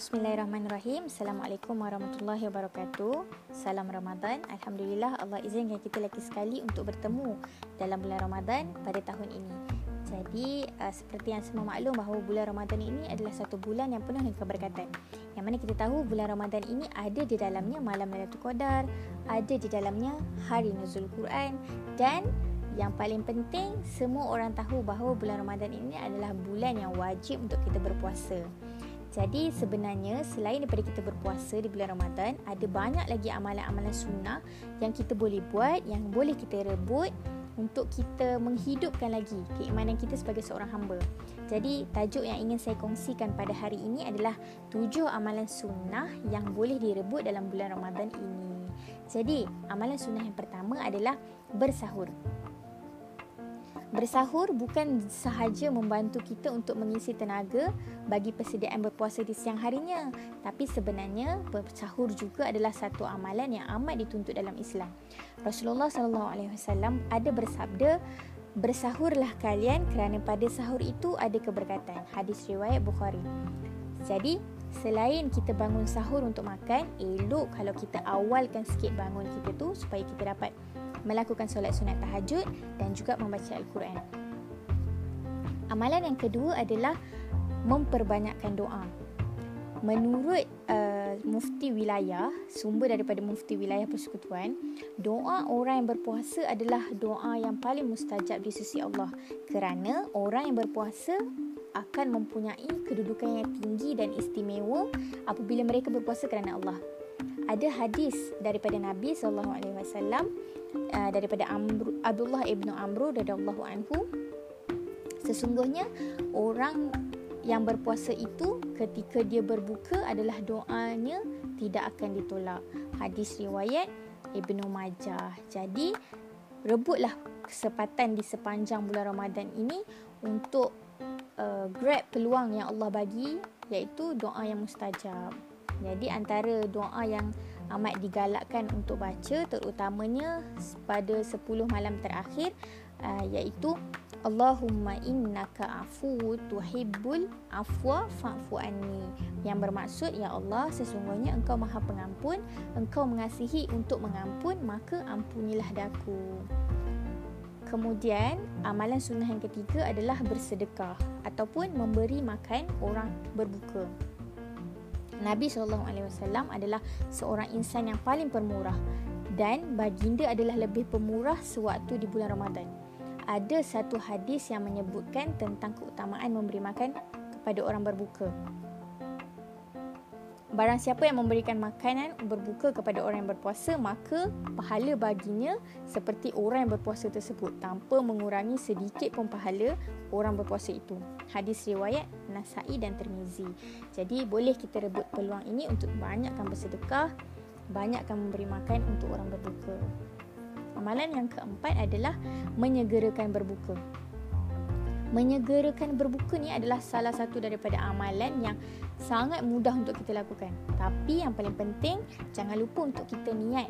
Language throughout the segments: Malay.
Bismillahirrahmanirrahim. Assalamualaikum warahmatullahi wabarakatuh. Salam Ramadan. Alhamdulillah Allah izinkan kita lagi sekali untuk bertemu dalam bulan Ramadan pada tahun ini. Jadi uh, seperti yang semua maklum bahawa bulan Ramadan ini adalah satu bulan yang penuh dengan keberkatan. Yang mana kita tahu bulan Ramadan ini ada di dalamnya malam Lailatul Qadar, ada di dalamnya hari nuzul Quran dan yang paling penting semua orang tahu bahawa bulan Ramadan ini adalah bulan yang wajib untuk kita berpuasa. Jadi sebenarnya selain daripada kita berpuasa di bulan Ramadan, ada banyak lagi amalan-amalan sunnah yang kita boleh buat, yang boleh kita rebut untuk kita menghidupkan lagi keimanan kita sebagai seorang hamba. Jadi tajuk yang ingin saya kongsikan pada hari ini adalah tujuh amalan sunnah yang boleh direbut dalam bulan Ramadan ini. Jadi amalan sunnah yang pertama adalah bersahur. Bersahur bukan sahaja membantu kita untuk mengisi tenaga bagi persediaan berpuasa di siang harinya, tapi sebenarnya bersahur juga adalah satu amalan yang amat dituntut dalam Islam. Rasulullah sallallahu alaihi wasallam ada bersabda, "Bersahurlah kalian kerana pada sahur itu ada keberkatan." Hadis riwayat Bukhari. Jadi, selain kita bangun sahur untuk makan, elok kalau kita awalkan sikit bangun kita tu supaya kita dapat melakukan solat sunat tahajud dan juga membaca Al-Quran. Amalan yang kedua adalah memperbanyakkan doa. Menurut uh, mufti wilayah, sumber daripada mufti wilayah persekutuan, doa orang yang berpuasa adalah doa yang paling mustajab di sisi Allah kerana orang yang berpuasa akan mempunyai kedudukan yang tinggi dan istimewa apabila mereka berpuasa kerana Allah. Ada hadis daripada Nabi sallallahu alaihi wasallam uh, daripada Amr, Abdullah ibnu Amr radhiyallahu anhu sesungguhnya orang yang berpuasa itu ketika dia berbuka adalah doanya tidak akan ditolak. Hadis riwayat Ibnu Majah. Jadi rebutlah kesempatan di sepanjang bulan Ramadan ini untuk uh, grab peluang yang Allah bagi iaitu doa yang mustajab. Jadi antara doa yang amat digalakkan untuk baca terutamanya pada 10 malam terakhir uh, iaitu Allahumma innaka afu tuhibbul afwa fa'fu anni yang bermaksud ya Allah sesungguhnya engkau maha pengampun engkau mengasihi untuk mengampun maka ampunilah daku Kemudian amalan sunnah yang ketiga adalah bersedekah ataupun memberi makan orang berbuka. Nabi SAW adalah seorang insan yang paling pemurah dan baginda adalah lebih pemurah sewaktu di bulan Ramadan. Ada satu hadis yang menyebutkan tentang keutamaan memberi makan kepada orang berbuka. Barang siapa yang memberikan makanan berbuka kepada orang yang berpuasa, maka pahala baginya seperti orang yang berpuasa tersebut tanpa mengurangi sedikit pun pahala orang berpuasa itu. Hadis riwayat Nasai dan Tirmizi. Jadi boleh kita rebut peluang ini untuk banyakkan bersedekah, banyakkan memberi makan untuk orang berbuka. Amalan yang keempat adalah menyegerakan berbuka menyegerakan berbuka ni adalah salah satu daripada amalan yang sangat mudah untuk kita lakukan. Tapi yang paling penting, jangan lupa untuk kita niat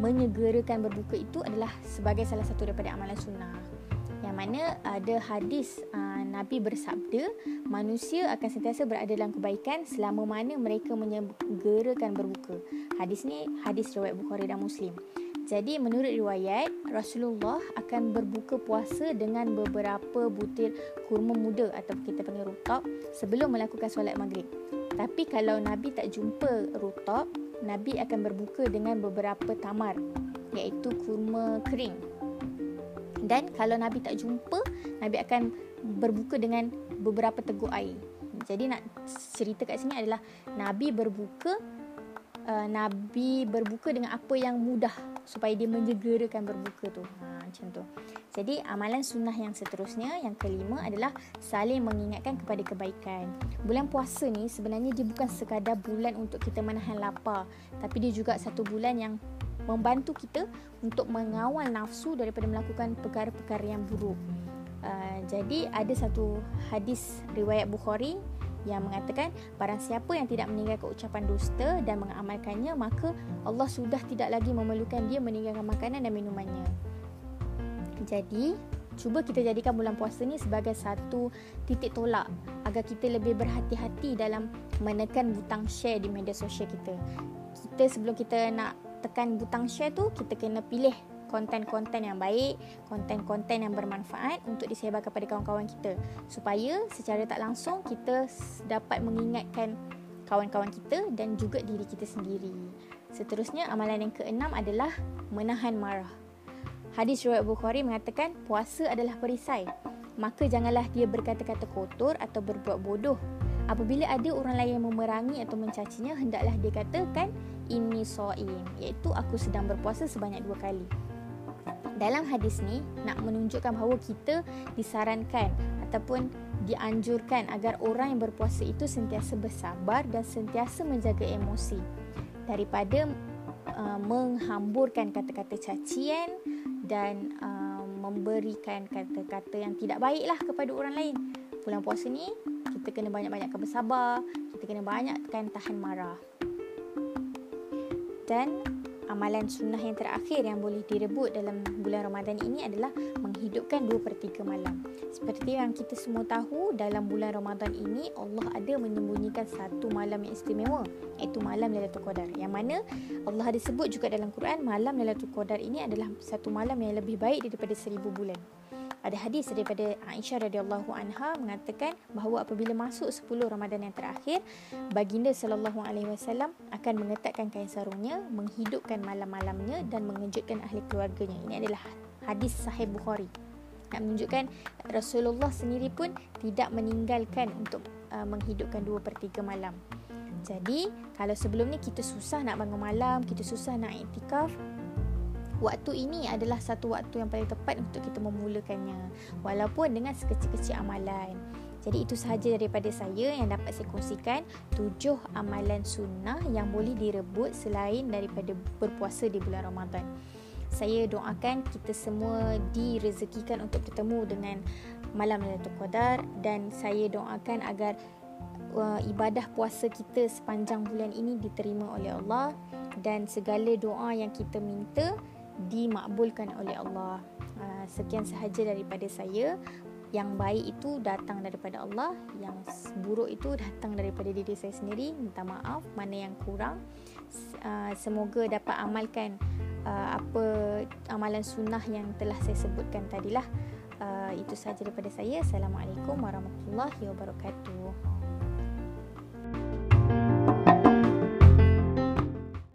menyegerakan berbuka itu adalah sebagai salah satu daripada amalan sunnah. Yang mana ada hadis uh, Nabi bersabda, manusia akan sentiasa berada dalam kebaikan selama mana mereka menyegerakan berbuka. Hadis ni hadis riwayat Bukhari dan Muslim. Jadi menurut riwayat Rasulullah akan berbuka puasa dengan beberapa butir kurma muda atau kita panggil rutab sebelum melakukan solat maghrib. Tapi kalau Nabi tak jumpa rutab, Nabi akan berbuka dengan beberapa tamar iaitu kurma kering. Dan kalau Nabi tak jumpa, Nabi akan berbuka dengan beberapa teguk air. Jadi nak cerita kat sini adalah Nabi berbuka uh, Nabi berbuka dengan apa yang mudah supaya dia menyegerakan berbuka tu. Ha, macam tu. Jadi amalan sunnah yang seterusnya yang kelima adalah saling mengingatkan kepada kebaikan. Bulan puasa ni sebenarnya dia bukan sekadar bulan untuk kita menahan lapar, tapi dia juga satu bulan yang membantu kita untuk mengawal nafsu daripada melakukan perkara-perkara yang buruk. Uh, jadi ada satu hadis riwayat Bukhari yang mengatakan barang siapa yang tidak meninggalkan ucapan dusta dan mengamalkannya maka Allah sudah tidak lagi memerlukan dia meninggalkan makanan dan minumannya. Jadi cuba kita jadikan bulan puasa ni sebagai satu titik tolak agar kita lebih berhati-hati dalam menekan butang share di media sosial kita. Kita sebelum kita nak tekan butang share tu, kita kena pilih konten-konten yang baik, konten-konten yang bermanfaat untuk disebar kepada kawan-kawan kita supaya secara tak langsung kita dapat mengingatkan kawan-kawan kita dan juga diri kita sendiri. Seterusnya amalan yang keenam adalah menahan marah. Hadis riwayat Bukhari mengatakan puasa adalah perisai. Maka janganlah dia berkata-kata kotor atau berbuat bodoh. Apabila ada orang lain yang memerangi atau mencacinya, hendaklah dia katakan ini so'im. Iaitu aku sedang berpuasa sebanyak dua kali. Dalam hadis ni, nak menunjukkan bahawa kita disarankan ataupun dianjurkan agar orang yang berpuasa itu sentiasa bersabar dan sentiasa menjaga emosi daripada uh, menghamburkan kata-kata cacian dan uh, memberikan kata-kata yang tidak baiklah kepada orang lain. Bulan puasa ni kita kena banyak-banyakkan bersabar, kita kena banyakkan tahan marah. Dan amalan sunnah yang terakhir yang boleh direbut dalam bulan Ramadan ini adalah menghidupkan 2 per 3 malam. Seperti yang kita semua tahu, dalam bulan Ramadan ini Allah ada menyembunyikan satu malam yang istimewa iaitu malam Lailatul Qadar. Yang mana Allah ada sebut juga dalam Quran malam Lailatul Qadar ini adalah satu malam yang lebih baik daripada seribu bulan. Ada hadis daripada Aisyah radhiyallahu anha mengatakan bahawa apabila masuk 10 Ramadan yang terakhir, baginda sallallahu alaihi wasallam akan mengetatkan kain sarungnya, menghidupkan malam-malamnya dan mengejutkan ahli keluarganya. Ini adalah hadis sahih Bukhari. Nak menunjukkan Rasulullah sendiri pun tidak meninggalkan untuk uh, menghidupkan 2 per 3 malam. Jadi, kalau sebelum ni kita susah nak bangun malam, kita susah nak iktikaf, waktu ini adalah satu waktu yang paling tepat untuk kita memulakannya walaupun dengan sekecil-kecil amalan. Jadi itu sahaja daripada saya yang dapat saya kongsikan tujuh amalan sunnah yang boleh direbut selain daripada berpuasa di bulan Ramadan. Saya doakan kita semua direzekikan untuk bertemu dengan malam Lailatul Qadar dan saya doakan agar uh, ibadah puasa kita sepanjang bulan ini diterima oleh Allah dan segala doa yang kita minta dimakbulkan oleh Allah. Uh, sekian sahaja daripada saya. Yang baik itu datang daripada Allah, yang buruk itu datang daripada diri saya sendiri. Minta maaf mana yang kurang. Uh, semoga dapat amalkan uh, apa amalan sunnah yang telah saya sebutkan tadilah. Itu sahaja daripada saya. Assalamualaikum warahmatullahi wabarakatuh.